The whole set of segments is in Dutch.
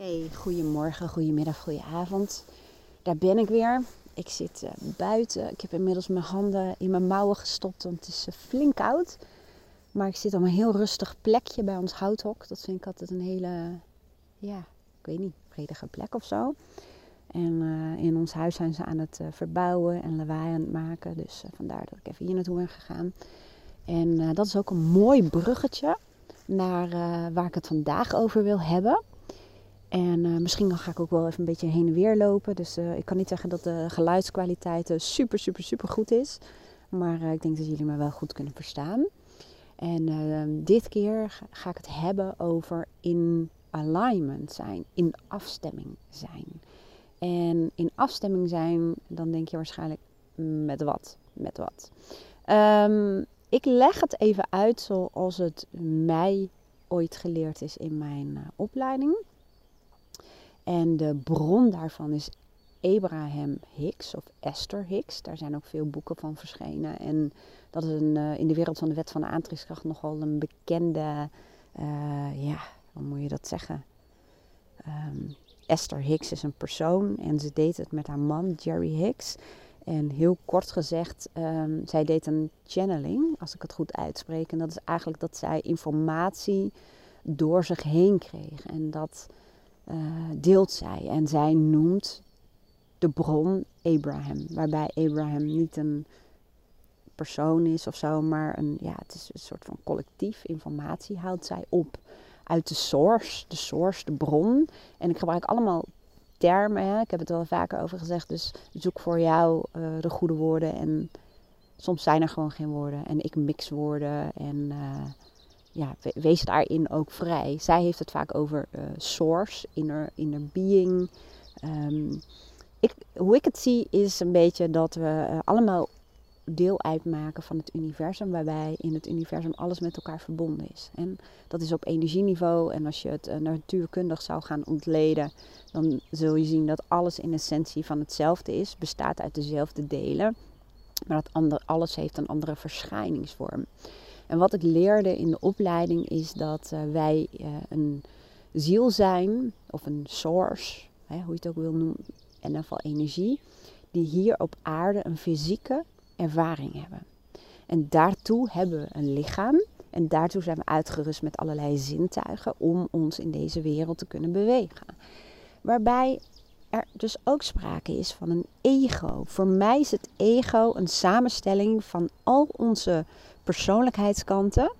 Hey, goedemorgen, goedemiddag, goedenavond. Daar ben ik weer. Ik zit uh, buiten. Ik heb inmiddels mijn handen in mijn mouwen gestopt, want het is uh, flink koud. Maar ik zit op een heel rustig plekje bij ons houthok. Dat vind ik altijd een hele, ja, ik weet niet, vredige plek of zo. En uh, in ons huis zijn ze aan het verbouwen en lawaai aan het maken. Dus vandaar dat ik even hier naartoe ben gegaan. En dat is ook een mooi bruggetje naar waar ik het vandaag over wil hebben. En uh, misschien ga ik ook wel even een beetje heen en weer lopen. Dus uh, ik kan niet zeggen dat de geluidskwaliteit super, super, super goed is. Maar ik denk dat jullie me wel goed kunnen verstaan. En ehm, dit keer ga ik het hebben over in alignment zijn, in afstemming zijn. En in afstemming zijn, dan denk je waarschijnlijk met wat? Met wat? Um, ik leg het even uit zoals het mij ooit geleerd is in mijn opleiding. En de bron daarvan is Abraham Hicks of Esther Hicks. Daar zijn ook veel boeken van verschenen. En dat is een, uh, in de wereld van de wet van de aantrekkingskracht nogal een bekende, uh, ja, hoe moet je dat zeggen? Um, Esther Hicks is een persoon en ze deed het met haar man Jerry Hicks. En heel kort gezegd, um, zij deed een channeling, als ik het goed uitspreek. En dat is eigenlijk dat zij informatie door zich heen kreeg. En dat uh, deelt zij. En zij noemt de bron Abraham. Waarbij Abraham niet een persoon is of zo, maar een, ja, het is een soort van collectief informatie houdt zij op. Uit de source, de source, de bron. En ik gebruik allemaal termen, hè. ik heb het wel vaker over gezegd. Dus zoek voor jou uh, de goede woorden. En soms zijn er gewoon geen woorden. En ik mix woorden en... Uh, ja, wees daarin ook vrij. Zij heeft het vaak over uh, source, inner, inner being. Um, ik, hoe ik het zie is een beetje dat we uh, allemaal deel uitmaken van het universum, waarbij in het universum alles met elkaar verbonden is. En dat is op energieniveau. En als je het uh, natuurkundig zou gaan ontleden, dan zul je zien dat alles in essentie van hetzelfde is, bestaat uit dezelfde delen. Maar dat ander, alles heeft een andere verschijningsvorm. En wat ik leerde in de opleiding is dat uh, wij uh, een ziel zijn, of een source, hè, hoe je het ook wil noemen, en ieder geval energie, die hier op aarde een fysieke ervaring hebben. En daartoe hebben we een lichaam en daartoe zijn we uitgerust met allerlei zintuigen om ons in deze wereld te kunnen bewegen. Waarbij er dus ook sprake is van een ego. Voor mij is het ego een samenstelling van al onze persoonlijkheidskanten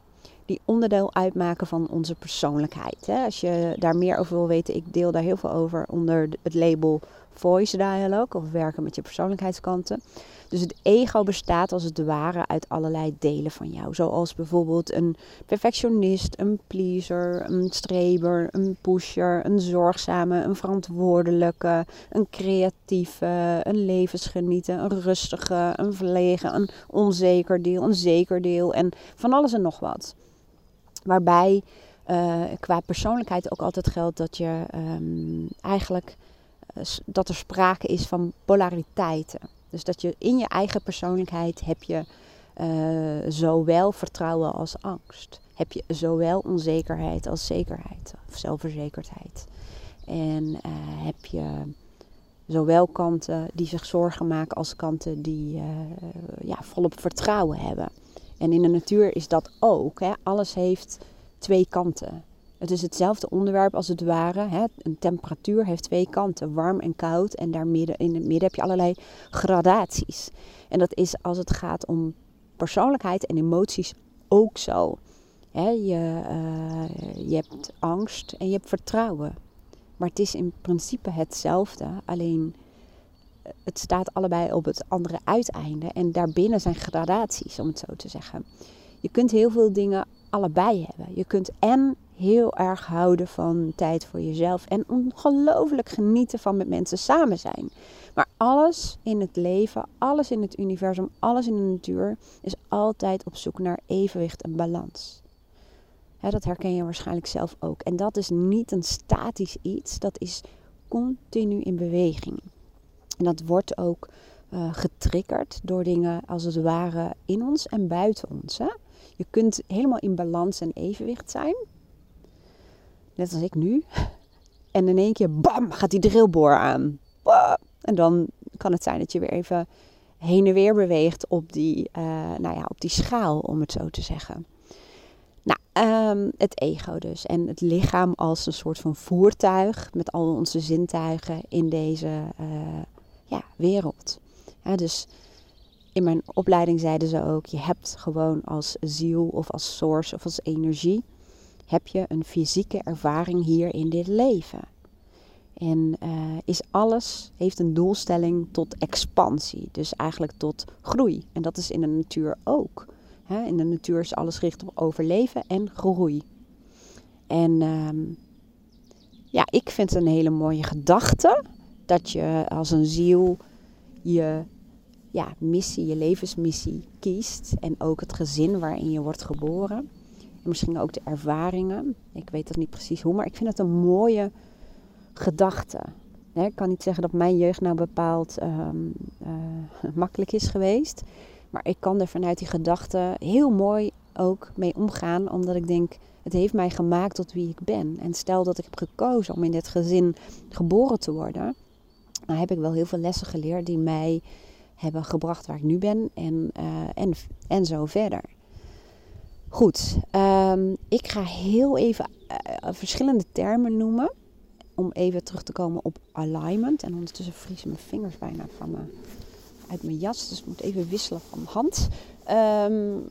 die onderdeel uitmaken van onze persoonlijkheid. Als je daar meer over wil weten, ik deel daar heel veel over onder het label Voice Dialogue of werken met je persoonlijkheidskanten. Dus het ego bestaat als het ware uit allerlei delen van jou. Zoals bijvoorbeeld een perfectionist, een pleaser, een streber, een pusher, een zorgzame, een verantwoordelijke, een creatieve, een levensgenieter, een rustige, een verlegen, een onzeker deel, een zeker deel en van alles en nog wat. Waarbij uh, qua persoonlijkheid ook altijd geldt dat je um, eigenlijk dat er sprake is van polariteiten. Dus dat je in je eigen persoonlijkheid heb je uh, zowel vertrouwen als angst. Heb je zowel onzekerheid als zekerheid of zelfverzekerdheid. En uh, heb je zowel kanten die zich zorgen maken als kanten die uh, ja, volop vertrouwen hebben. En in de natuur is dat ook. Hè? Alles heeft twee kanten. Het is hetzelfde onderwerp als het ware. Hè? Een temperatuur heeft twee kanten, warm en koud. En daar midden, in het midden heb je allerlei gradaties. En dat is als het gaat om persoonlijkheid en emoties ook zo. Hè? Je, uh, je hebt angst en je hebt vertrouwen. Maar het is in principe hetzelfde. Alleen eh, het staat allebei op het andere uiteinde. En daarbinnen zijn gradaties, om het zo te zeggen. Je kunt heel veel dingen allebei hebben. Je kunt en heel erg houden van tijd voor jezelf en ongelooflijk genieten van met mensen samen zijn. Maar alles in het leven, alles in het universum, alles in de natuur is altijd op zoek naar evenwicht en balans. dat herken je waarschijnlijk zelf ook. En dat is niet een statisch iets, dat is continu in beweging. En dat wordt ook uh, getriggerd door dingen als het ware in ons en buiten ons. Hè? Je kunt helemaal in balans en evenwicht zijn. Net als ik nu. En in één keer, bam, gaat die drillboor aan. En dan kan het zijn dat je weer even heen en weer beweegt op die, uh, nou ja, op die schaal, om het zo te zeggen. Nou, um, het ego dus. En het lichaam als een soort van voertuig met al onze zintuigen in deze uh, ja, wereld. Dus in mijn opleiding zeiden ze ook, je hebt gewoon als ziel of als source of als energie, heb je een fysieke ervaring hier in dit leven. En uh, is alles, heeft een doelstelling tot expansie. Dus eigenlijk tot groei. En dat is in de natuur ook. Hè? In de natuur is alles gericht op overleven en groei. En uh, ja, ik vind het een hele mooie gedachte. Dat je als een ziel je ja, missie, je levensmissie kiest. En ook het gezin waarin je wordt geboren. En misschien ook de ervaringen. Ik weet dat niet precies hoe, maar ik vind het een mooie gedachte. ik kan niet zeggen dat mijn jeugd nou bepaald ehm, eh, makkelijk is geweest. Maar ik kan er vanuit die gedachte heel mooi ook mee omgaan. Omdat ik denk, het heeft mij gemaakt tot wie ik ben. En stel dat ik heb gekozen om in dit gezin geboren te worden. Dan heb ik wel heel veel lessen geleerd die mij hebben gebracht waar ik nu ben. En, uh, en, en zo verder. Goed, um, ik ga heel even uh, verschillende termen noemen om even terug te komen op alignment. En ondertussen vriezen mijn vingers bijna van me, uit mijn jas. Dus ik moet even wisselen van hand. Um,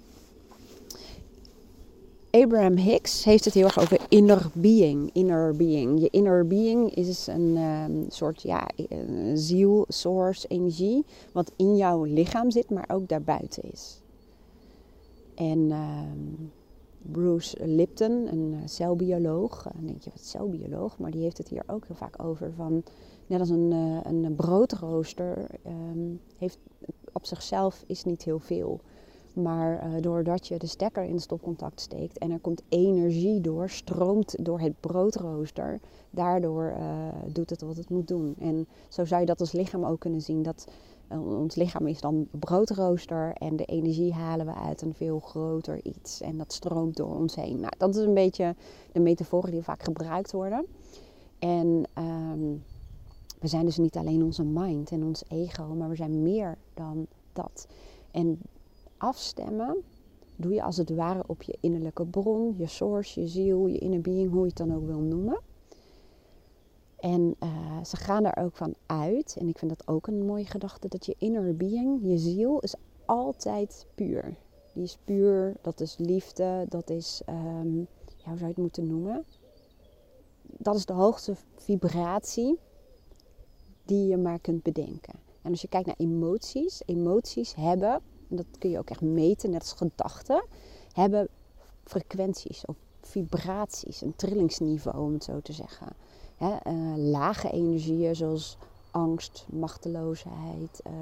Abraham Hicks heeft het heel erg over inner being. Inner being. Je inner being is een um, soort ja, ziel, source, energie. Wat in jouw lichaam zit, maar ook daarbuiten is. En um, Bruce Lipton, een eh, celbioloog. Dan denk je, wat celbioloog? Maar die heeft het hier ook heel vaak over van... Net als een, uh, een broodrooster um, heeft op zichzelf is niet heel veel. Maar uh, doordat je de stekker in het stopcontact steekt en er komt energie door, stroomt door het broodrooster, daardoor doet het wat het moet doen. En zo zou je dat als lichaam ook kunnen zien. Dat ons lichaam is dan broodrooster en de energie halen we uit een veel groter iets. En dat stroomt door ons heen. Nou, dat is een beetje de metaforen die vaak gebruikt worden. En um, we zijn dus niet alleen onze mind en ons ego, maar we zijn meer dan dat. En afstemmen doe je als het ware op je innerlijke bron, je source, je ziel, je inner being, hoe je het dan ook wil noemen. En uh, ze gaan er ook van uit, en ik vind dat ook een mooie gedachte, dat je inner being, je ziel, is altijd puur. Die is puur, dat is liefde, dat is, um, ja, hoe zou je het moeten noemen? Dat is de hoogste vibratie die je maar kunt bedenken. En als je kijkt naar emoties, emoties hebben, en dat kun je ook echt meten, net als gedachten, hebben frequenties of vibraties, een trillingsniveau om het zo te zeggen. Uh, lage energieën zoals angst, machteloosheid, uh,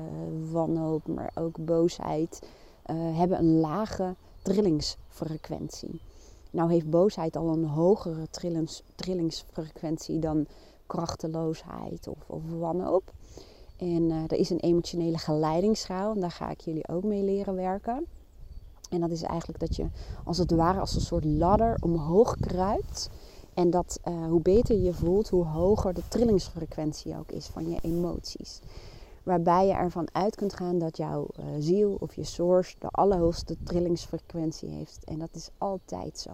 wanhoop, maar ook boosheid, uh, hebben een lage trillingsfrequentie. Nou heeft boosheid al een hogere trillings, trillingsfrequentie dan krachteloosheid of, of wanhoop. En er is een emotionele geleidingsschaal en daar ga ik jullie ook mee leren werken. En dat is eigenlijk dat je als het ware als een soort ladder omhoog kruipt en dat uh, hoe beter je voelt, hoe hoger de trillingsfrequentie ook is van je emoties. Waarbij je ervan uit kunt gaan dat jouw uh, ziel of je source de allerhoogste trillingsfrequentie heeft. En dat is altijd zo.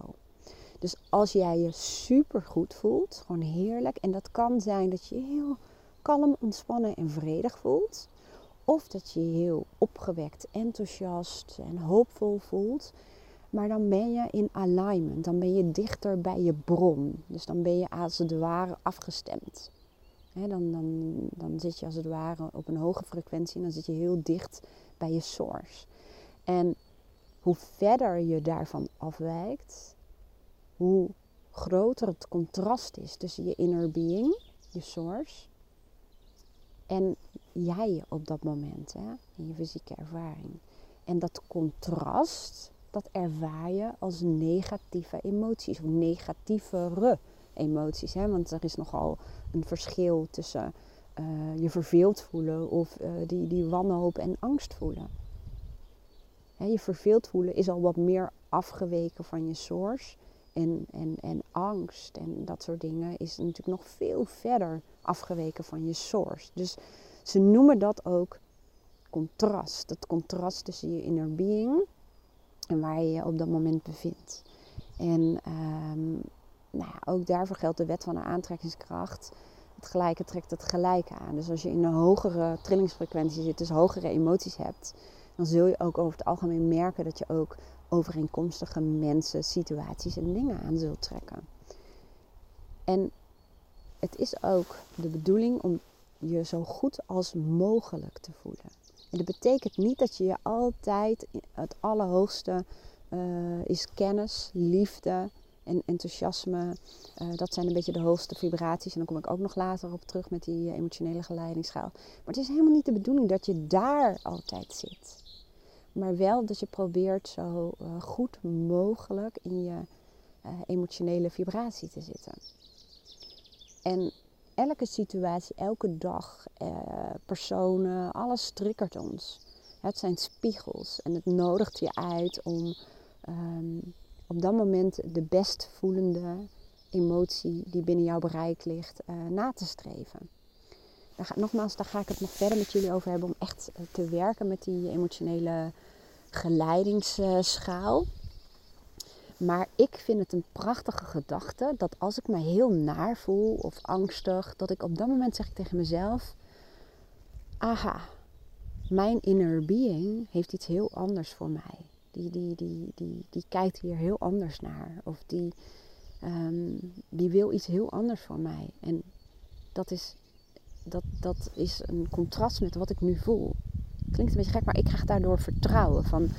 Dus als jij je super goed voelt, gewoon heerlijk. En dat kan zijn dat je heel kalm, ontspannen en vredig voelt. Of dat je je heel opgewekt, enthousiast en hoopvol voelt. Maar dan ben je in alignment. Dan ben je dichter bij je bron. Dus dan ben je als het ware afgestemd. dan, dan, dan zit je als het ware op een hoge frequentie. En dan zit je heel dicht bij je source. En hoe verder je daarvan afwijkt, hoe groter het contrast is tussen je inner being, je source, en jij op dat moment, hè, in je fysieke ervaring. En dat contrast, dat ervaar je als negatieve emoties of negatievere emoties. Hè? Want er is nogal een verschil tussen uh, je verveeld voelen of uh, die, die wanhoop en angst voelen. Hè, je verveeld voelen is al wat meer afgeweken van je source. en, en, en angst en dat soort dingen is natuurlijk nog veel verder afgeweken van je source. Dus ze noemen dat ook contrast. Het contrast tussen je inner being en waar je je op dat moment bevindt. En um, nou ja, ook daarvoor geldt de wet van de aantrekkingskracht. Het gelijke trekt het gelijke aan. Dus als je in een hogere trillingsfrequentie zit, dus hogere emoties hebt, dan zul je ook over het algemeen merken dat je ook overeenkomstige mensen, situaties en dingen aan zult trekken. En het is ook de bedoeling om je zo goed als mogelijk te voelen. En dat betekent niet dat je je altijd het allerhoogste uh, is kennis, liefde en enthousiasme. Uh, dat zijn een beetje de hoogste vibraties. En dan kom ik ook nog later op terug met die uh, emotionele geleidingsschaal. Maar het is helemaal niet de bedoeling dat je daar altijd zit. Maar wel dat je probeert zo goed mogelijk in je emotionele vibratie te zitten. En elke situatie, elke dag, eh, personen, alles triggert ons. Het zijn spiegels en het nodigt je uit om um, op dat moment de best voelende emotie die binnen jouw bereik ligt uh, na te streven. Daar ga, nogmaals, daar ga ik het nog verder met jullie over hebben om echt eh, te werken met die emotionele geleidingsschaal. Maar ik vind het een prachtige gedachte dat als ik me heel naar voel of angstig, dat ik op dat moment zeg ik tegen mezelf: Aha, mijn inner being heeft iets heel anders voor mij. Die, die, die, die, die kijkt hier heel anders naar. Of die, um, die wil iets heel anders voor mij. En dat is, dat, dat is een contrast met wat ik nu voel. Klinkt een beetje gek, maar ik krijg daardoor vertrouwen. Van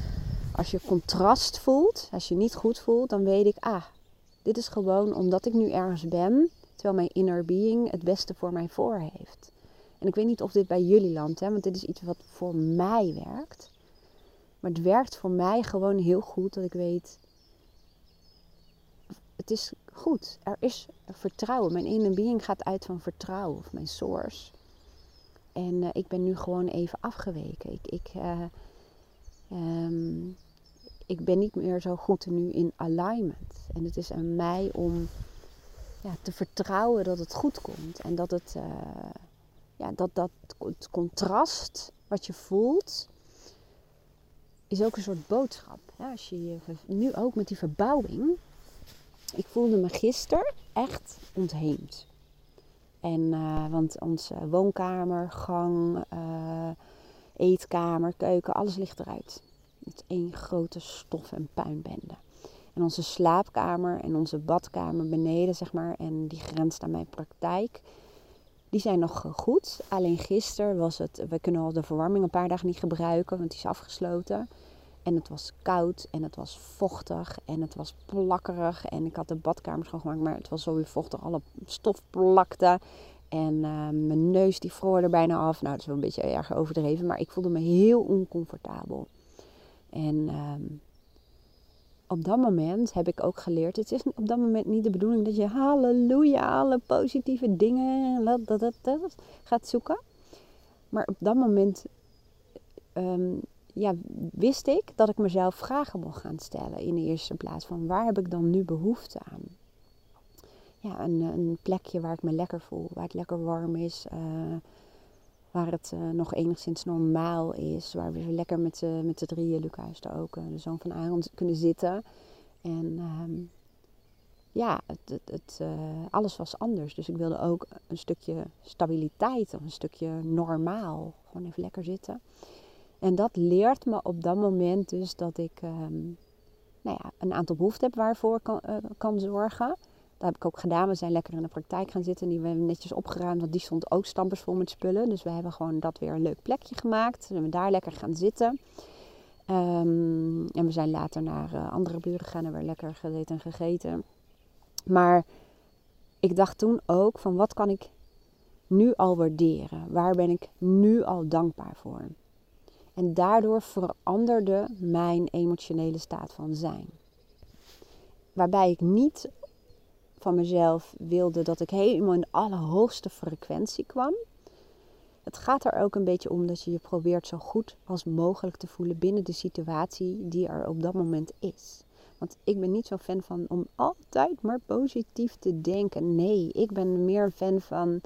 als je contrast voelt, als je niet goed voelt, dan weet ik, ah, dit is gewoon omdat ik nu ergens ben, terwijl mijn inner being het beste voor mij voor heeft. En ik weet niet of dit bij jullie landt, hè, want dit is iets wat voor mij werkt. Maar het werkt voor mij gewoon heel goed dat ik weet, het is goed. Er is vertrouwen. Mijn inner being gaat uit van vertrouwen, of mijn source. En uh, ik ben nu gewoon even afgeweken. Ik, ik, uh, um, ik ben niet meer zo goed nu in alignment. En het is aan mij om ja, te vertrouwen dat het goed komt. En dat het, uh, ja, dat, dat het contrast wat je voelt, is ook een soort boodschap. Ja, als je nu ook met die verbouwing. Ik voelde me gisteren echt ontheemd. En, uh, want onze woonkamer, gang, uh, eetkamer, keuken, alles ligt eruit. Het één grote stof- en puinbende. En onze slaapkamer en onze badkamer beneden, zeg maar, en die grenst aan mijn praktijk, die zijn nog goed. Alleen gisteren was het, we kunnen al de verwarming een paar dagen niet gebruiken, want die is afgesloten. En het was koud en het was vochtig en het was plakkerig. En ik had de badkamer schoongemaakt, maar het was zo weer vochtig. Alle stof plakte. En uh, mijn neus die vroor er bijna af. Nou, dat is wel een beetje erg overdreven, maar ik voelde me heel oncomfortabel. En um, op dat moment heb ik ook geleerd, het is op dat moment niet de bedoeling dat je halleluja, alle positieve dingen dat, dat, dat, gaat zoeken. Maar op dat moment um, ja, wist ik dat ik mezelf vragen mocht gaan stellen in de eerste plaats. Van waar heb ik dan nu behoefte aan? Ja, een, een plekje waar ik me lekker voel, waar het lekker warm is. Uh, waar het uh, nog enigszins normaal is. Waar we lekker met, uh, met de drieën, Lucas ook, uh, de zoon van Aaron, kunnen zitten. En um, ja, het, het, het alles was anders. Dus ik wilde ook een stukje stabiliteit, of een stukje normaal. Gewoon even lekker zitten. En dat leert me op dat moment dus dat ik um, nou ja, een aantal behoeften heb waarvoor kan, kan zorgen. Dat heb ik ook gedaan. We zijn lekker in de praktijk gaan zitten. Die hebben we netjes opgeruimd, want die stond ook stampers met spullen. Dus we hebben gewoon dat weer een leuk plekje gemaakt. En we daar lekker gaan zitten. Um, en we zijn later naar uh, andere buren gegaan en weer lekker gegeten en gegeten. Maar ik dacht toen ook van wat kan ik nu al waarderen? Waar ben ik nu al dankbaar voor? En daardoor veranderde mijn emotionele staat van zijn. Waarbij ik niet van mezelf wilde dat ik helemaal in de allerhoogste frequentie kwam. Het gaat er ook een beetje om dat je je probeert zo goed als mogelijk te voelen binnen de situatie die er op dat moment is. Want ik ben niet zo fan van om altijd maar positief te denken. Nee, ik ben meer fan van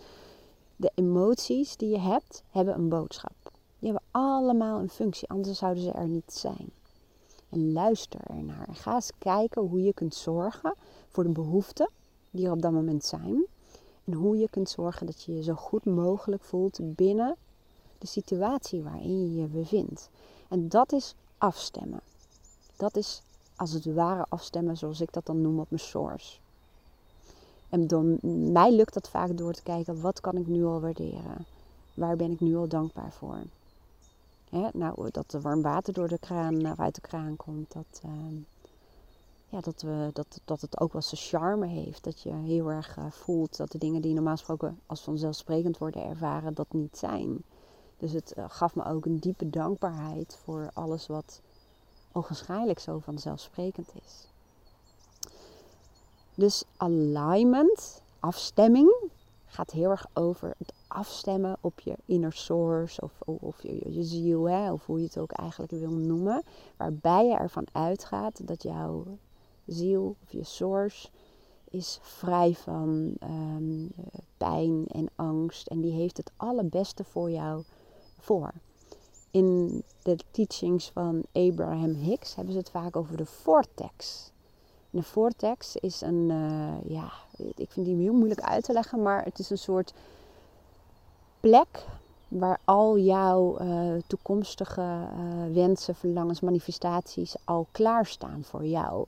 de emoties die je hebt, hebben een boodschap. Die hebben allemaal een functie, anders zouden ze er niet zijn. En luister ernaar. Ga eens kijken hoe je kunt zorgen voor de behoeften die op dat moment zijn. En hoe je kunt zorgen dat je je zo goed mogelijk voelt binnen de situatie waarin je je bevindt. En dat is afstemmen. Dat is als het ware afstemmen, zoals ik dat dan noem, op mijn source. En door mij lukt dat vaak door te kijken, wat kan ik nu al waarderen? Waar ben ik nu al dankbaar voor? Hè, nou, dat er warm water door de kraan, uit de kraan komt. Dat, ehm, ja, dat, we, dat, dat het ook wel zijn charme heeft. Dat je heel erg uh, voelt dat de dingen die normaal gesproken als vanzelfsprekend worden ervaren, dat niet zijn. Dus het uh, gaf me ook een diepe dankbaarheid voor alles wat ogenschijnlijk zo vanzelfsprekend is. Dus alignment, afstemming, gaat heel erg over het afstemmen op je inner source of, of je, je ziel, hè, of hoe je het ook eigenlijk wil noemen. Waarbij je ervan uitgaat dat jouw ziel of je source is vrij van um, pijn en angst. En die heeft het allerbeste voor jou voor. In de teachings van Abraham Hicks hebben ze het vaak over de vortex. De vortex is een, uh, ja, ik vind die heel moeilijk uit te leggen, maar het is een soort plek waar al jouw uh, toekomstige uh, wensen, verlangens, manifestaties al klaarstaan voor jou.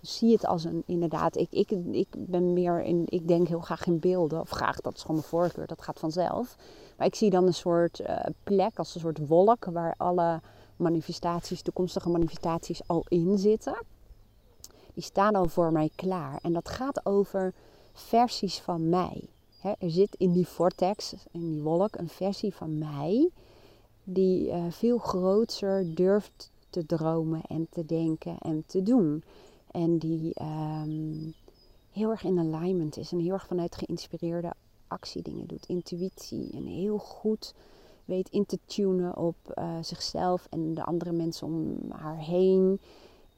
Zie het als een, inderdaad, ik, ik, ik ben meer in, ik denk heel graag in beelden, of graag, dat is gewoon mijn voorkeur, dat gaat vanzelf. Maar ik zie dan een soort uh, plek, als een soort wolk, waar alle manifestaties, toekomstige manifestaties al in zitten. Die staan al voor mij klaar. En dat gaat over versies van mij er zit in die vortex, in die wolk, een versie van mij die uh, veel groter durft te dromen en te denken en te doen. En die um, heel erg in alignment is en heel erg vanuit geïnspireerde actiedingen doet. Intuïtie en heel goed weet in te tunen op uh, zichzelf en de andere mensen om haar heen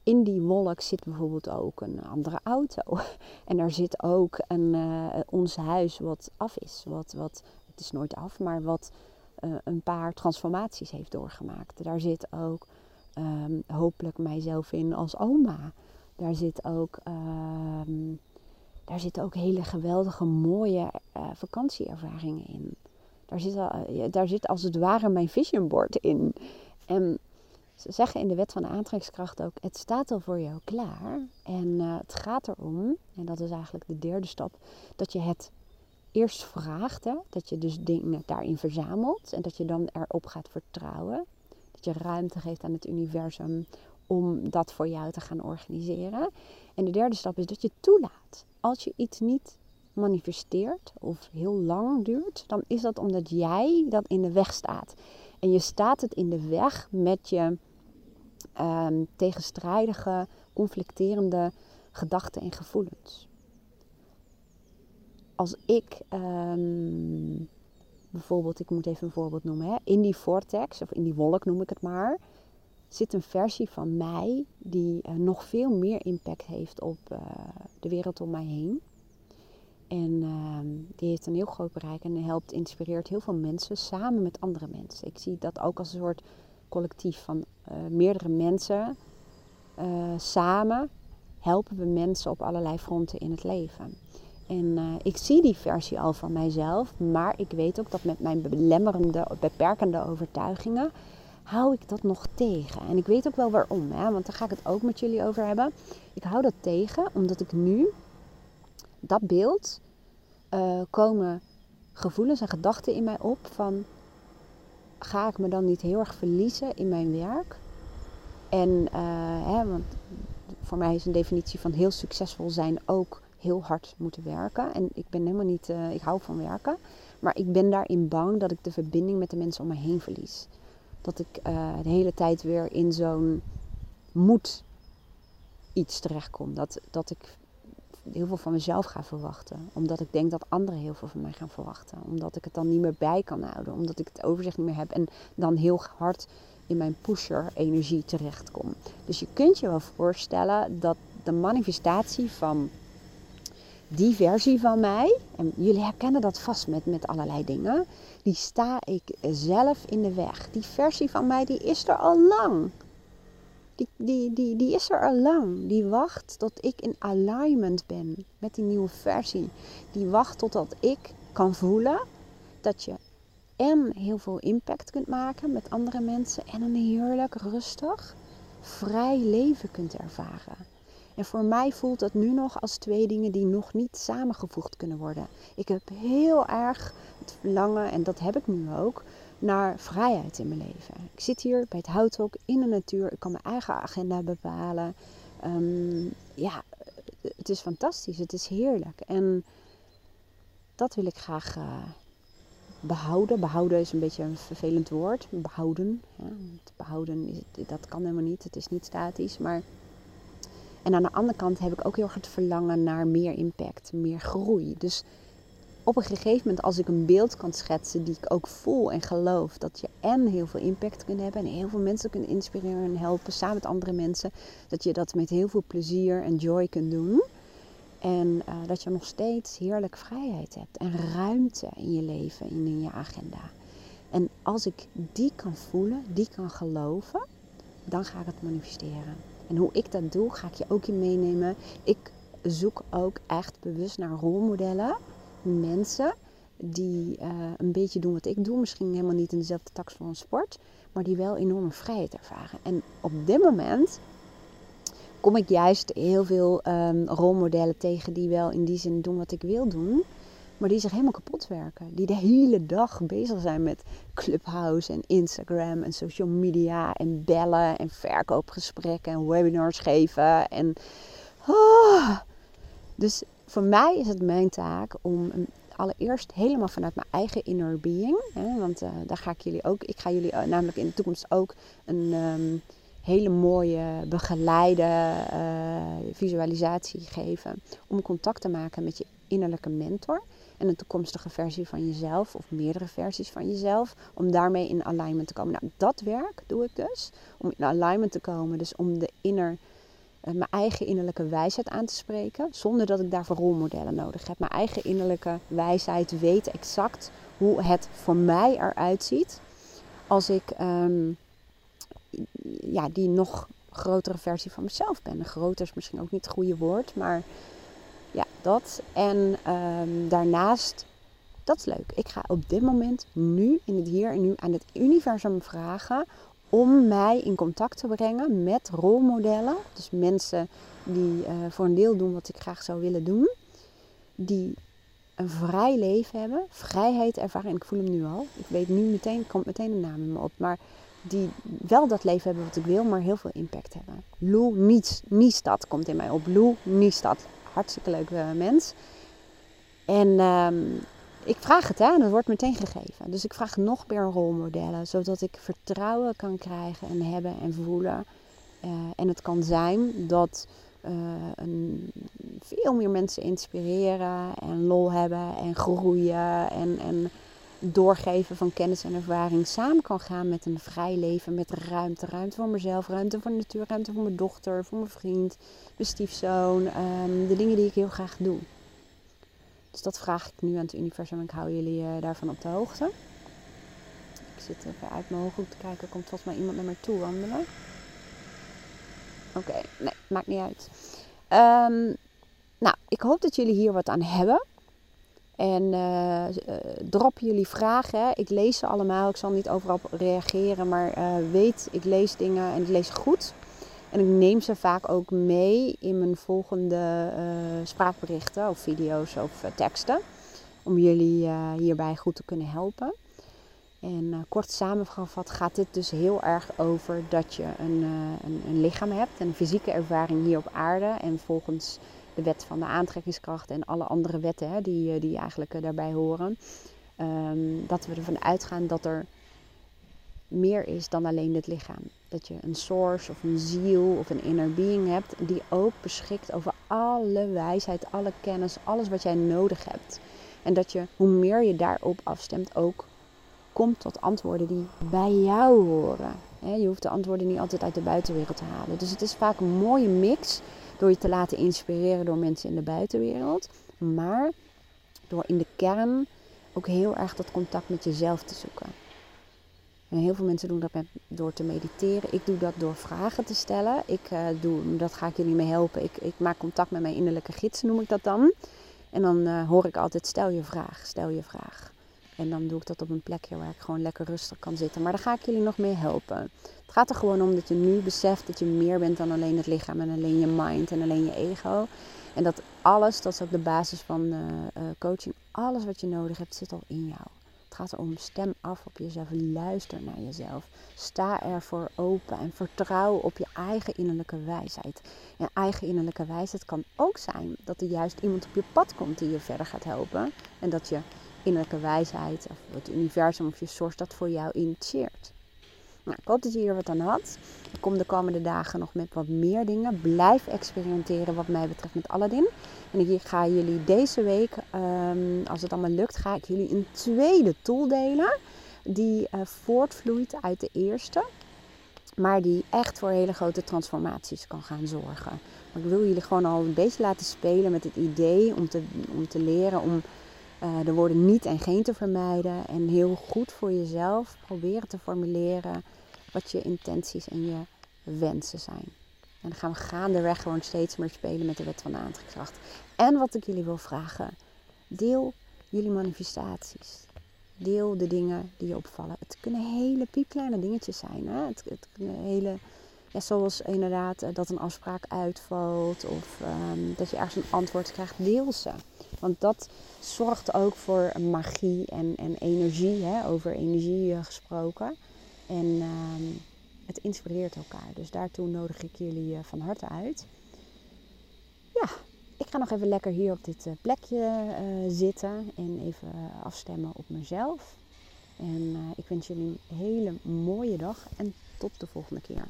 in die wolk zit bijvoorbeeld ook een andere auto. En daar zit ook een, uh, ons huis wat af is. Wat, wat, het is nooit af, maar wat uh, een paar transformaties heeft doorgemaakt. Daar zit ook um, hopelijk mijzelf in als oma. Daar zit ook, um, daar zitten ook hele geweldige, mooie uh, vakantieervaringen in. Daar zit, daar zit als het ware mijn vision board in. En ze zeggen in de wet van de aantrekkingskracht ook: het staat al voor jou klaar. En uh, het gaat erom, en dat is eigenlijk de derde stap, dat je het eerst vraagt. Hè? Dat je dus dingen daarin verzamelt en dat je dan erop gaat vertrouwen. Dat je ruimte geeft aan het universum om dat voor jou te gaan organiseren. En de derde stap is dat je toelaat. Als je iets niet manifesteert of heel lang duurt, dan is dat omdat jij dat in de weg staat. En je staat het in de weg met je um, tegenstrijdige, conflicterende gedachten en gevoelens. Als ik um, bijvoorbeeld, ik moet even een voorbeeld noemen, hè, in die vortex of in die wolk noem ik het maar, zit een versie van mij die uh, nog veel meer impact heeft op uh, de wereld om mij heen. En uh, die heeft een heel groot bereik en helpt, inspireert heel veel mensen samen met andere mensen. Ik zie dat ook als een soort collectief van uh, meerdere mensen. Samen helpen we mensen op allerlei fronten in het leven. En ik zie die versie al van mijzelf, maar ik weet ook dat met mijn belemmerende, beperkende overtuigingen hou ik dat nog tegen. En ik weet ook wel waarom, hè? want daar ga ik het ook met jullie over hebben. Ik hou dat tegen omdat ik nu dat beeld uh, komen gevoelens en gedachten in mij op van ga ik me dan niet heel erg verliezen in mijn werk? En uh, hè, want voor mij is een definitie van heel succesvol zijn ook heel hard moeten werken. En ik ben helemaal niet, uh, ik hou van werken. Maar ik ben daarin bang dat ik de verbinding met de mensen om me heen verlies. Dat ik de hele tijd weer in zo'n moet iets terechtkom. Dat, dat ik heel veel van mezelf ga verwachten. Omdat ik denk dat anderen heel veel van mij gaan verwachten. Omdat ik het dan niet meer bij kan houden. Omdat ik het overzicht niet meer heb. En dan heel hard in mijn pusher-energie terechtkom. Dus je kunt je wel voorstellen dat de manifestatie van die versie van mij, en jullie herkennen dat vast met, met allerlei dingen, die sta ik zelf in de weg. Die versie van mij, die is er al lang. Die, die, die, die is er al lang. Die wacht tot ik in alignment ben met die nieuwe versie. Die wacht totdat ik kan voelen dat je en heel veel impact kunt maken met andere mensen en een heerlijk, rustig, vrij leven kunt ervaren. En voor mij voelt dat nu nog als twee dingen die nog niet samengevoegd kunnen worden. Ik heb heel erg het verlangen, en dat heb ik nu ook, naar vrijheid in mijn leven. Ik zit hier bij het houthok in de natuur. Ik kan mijn eigen agenda bepalen. Ehm, ja, het is fantastisch. Het is heerlijk. En dat wil ik graag uh, behouden. Behouden is een beetje een vervelend woord. Behouden. Ja, behouden, dat kan helemaal niet. Het is niet statisch. Maar en aan de andere kant heb ik ook heel erg het verlangen naar meer impact, meer groei. Dus op een gegeven moment, als ik een beeld kan schetsen die ik ook voel en geloof, dat je en heel veel impact kunt hebben en heel veel mensen kunt inspireren en helpen samen met andere mensen, dat je dat met heel veel plezier en joy kunt doen. En uh, dat je nog steeds heerlijk vrijheid hebt en ruimte in je leven en in je agenda. En als ik die kan voelen, die kan geloven, dan ga ik het manifesteren. En hoe ik dat doe, ga ik je ook in meenemen. Ik zoek ook echt bewust naar rolmodellen. Mensen die uh, een beetje doen wat ik doe. Misschien helemaal niet in dezelfde tak van sport. Maar die wel enorme vrijheid ervaren. En op dit moment kom ik juist heel veel um, rolmodellen tegen die wel in die zin doen wat ik wil doen. Maar die zich helemaal kapot werken. Die de hele dag bezig zijn met Clubhouse en Instagram en social media en bellen en verkoopgesprekken en webinars geven. En, oh. Dus voor mij is het mijn taak om allereerst helemaal vanuit mijn eigen inner being. Hè, want uh, daar ga ik jullie ook. Ik ga jullie uh, namelijk in de toekomst ook een um, hele mooie begeleide uh, visualisatie geven. Om contact te maken met je innerlijke mentor en een toekomstige versie van jezelf of meerdere versies van jezelf, om daarmee in alignment te komen. Nou, dat werk doe ik dus, om in alignment te komen, dus om de inner, uh, mijn eigen innerlijke wijsheid aan te spreken, zonder dat ik daarvoor rolmodellen nodig heb. Mijn eigen innerlijke wijsheid weet exact hoe het voor mij eruit ziet als ik um, ja, die nog grotere versie van mezelf ben. Groter is misschien ook niet het goede woord, maar ja, dat. En um, daarnaast, dat is leuk. Ik ga op dit moment, nu, in het hier en nu, aan het universum vragen om mij in contact te brengen met rolmodellen. Dus mensen die uh, voor een deel doen wat ik graag zou willen doen. Die een vrij leven hebben, vrijheid ervaren. En ik voel hem nu al. Ik weet nu meteen, komt meteen een naam in me op. Maar die wel dat leven hebben wat ik wil, maar heel veel impact hebben. Lou Niestad komt in mij op. Lou Niestad hartstikke leuke mens. En um, ik vraag het, hè, en dat wordt meteen gegeven. Dus ik vraag nog meer rolmodellen, zodat ik vertrouwen kan krijgen en hebben en voelen. Uh, en het kan zijn dat uh, een, veel meer mensen inspireren en lol hebben en groeien en, en doorgeven van kennis en ervaring samen kan gaan met een vrij leven, met ruimte. Ruimte voor mezelf, ruimte voor de natuur, ruimte voor mijn dochter, voor mijn vriend, mijn stiefzoon. Um, de dingen die ik heel graag doe. Dus dat vraag ik nu aan het universum en ik hou jullie uh, daarvan op de hoogte. Ik zit even uit mijn ogen te kijken, komt volgens mij iemand naar mij toe wandelen. Oké, nee, maakt niet uit. Um, nou, ik hoop dat jullie hier wat aan hebben. En uh, drop jullie vragen. Ik lees ze allemaal. Ik zal niet overal reageren. Maar uh, weet, ik lees dingen en ik lees goed. En ik neem ze vaak ook mee in mijn volgende spraakberichten of video's of teksten. Om jullie hierbij goed te kunnen helpen. En kort samengevat gaat dit dus heel erg over dat je een, een, een lichaam hebt. Een fysieke ervaring hier op aarde. En volgens de wet van de aantrekkingskracht en alle andere wetten hè, die, eh, die eigenlijk eh, daarbij horen. Um, dat we ervan uitgaan dat er meer is dan alleen het lichaam. Dat je een source of een ziel of een inner being hebt die ook beschikt over alle wijsheid, alle kennis, alles wat jij nodig hebt. En dat je, hoe meer je daarop afstemt, ook komt tot antwoorden die bij jou horen. Je hoeft de antwoorden niet altijd uit de buitenwereld te halen. Dus het is vaak een mooie mix door je te laten inspireren door mensen in de buitenwereld. Maar door in de kern ook heel erg dat contact met jezelf te zoeken. En heel veel mensen doen dat met, door te mediteren. Ik doe dat door vragen te stellen. Ik, uh, doe, dat ga ik jullie mee helpen. Ik, ik, maak contact met mijn innerlijke gids, noem ik dat dan. En dan uh, hoor ik altijd, stel je vraag, stel je vraag. En dan doe ik dat op een plekje waar ik gewoon lekker rustig kan zitten. Maar daar ga ik jullie nog mee helpen. Het gaat er gewoon om dat je nu beseft dat je meer bent dan alleen het lichaam en alleen je mind en alleen je ego. En dat alles, dat is ook de basis van uh, coaching, alles wat je nodig hebt zit al in jou. Het gaat erom stem af op jezelf, luister naar jezelf. Sta ervoor open en vertrouw op je eigen innerlijke wijsheid. En eigen innerlijke wijsheid kan ook zijn dat er juist iemand op je pad komt die je verder gaat helpen. En dat je innerlijke wijsheid of het universum of je source dat voor jou initieert. Nou, ik hoop dat je hier wat aan had. Ik kom de komende dagen nog met wat meer dingen. Blijf experimenteren wat mij betreft met Aladdin. En ik ga jullie deze week, um, als het allemaal lukt, ga ik jullie een tweede tool delen. Die uh, voortvloeit uit de eerste. Maar die echt voor hele grote transformaties kan gaan zorgen. Ik wil jullie gewoon al een beetje laten spelen met het idee om te, om te leren om de woorden niet en geen te vermijden. En heel goed voor jezelf proberen te formuleren wat je intenties en je wensen zijn. En dan gaan we gaandeweg gewoon steeds meer spelen met de wet van de aantrekkingskracht. En wat ik jullie wil vragen, deel jullie manifestaties. Deel de dingen die je opvallen. Het kunnen hele piepkleine dingetjes zijn. Hè? Het, het hele, ja, zoals inderdaad eh, dat een afspraak uitvalt of um, dat je ergens een antwoord krijgt. Deel ze. Want dat zorgt ook voor magie en, en energie, hè? over energie uh, gesproken. En um, het inspireert elkaar. Dus daartoe nodig ik jullie uh, van harte uit. Ja, ik ga nog even lekker hier op dit uh, plekje zitten en even afstemmen op mezelf. En ik wens jullie een hele mooie dag en tot de volgende keer.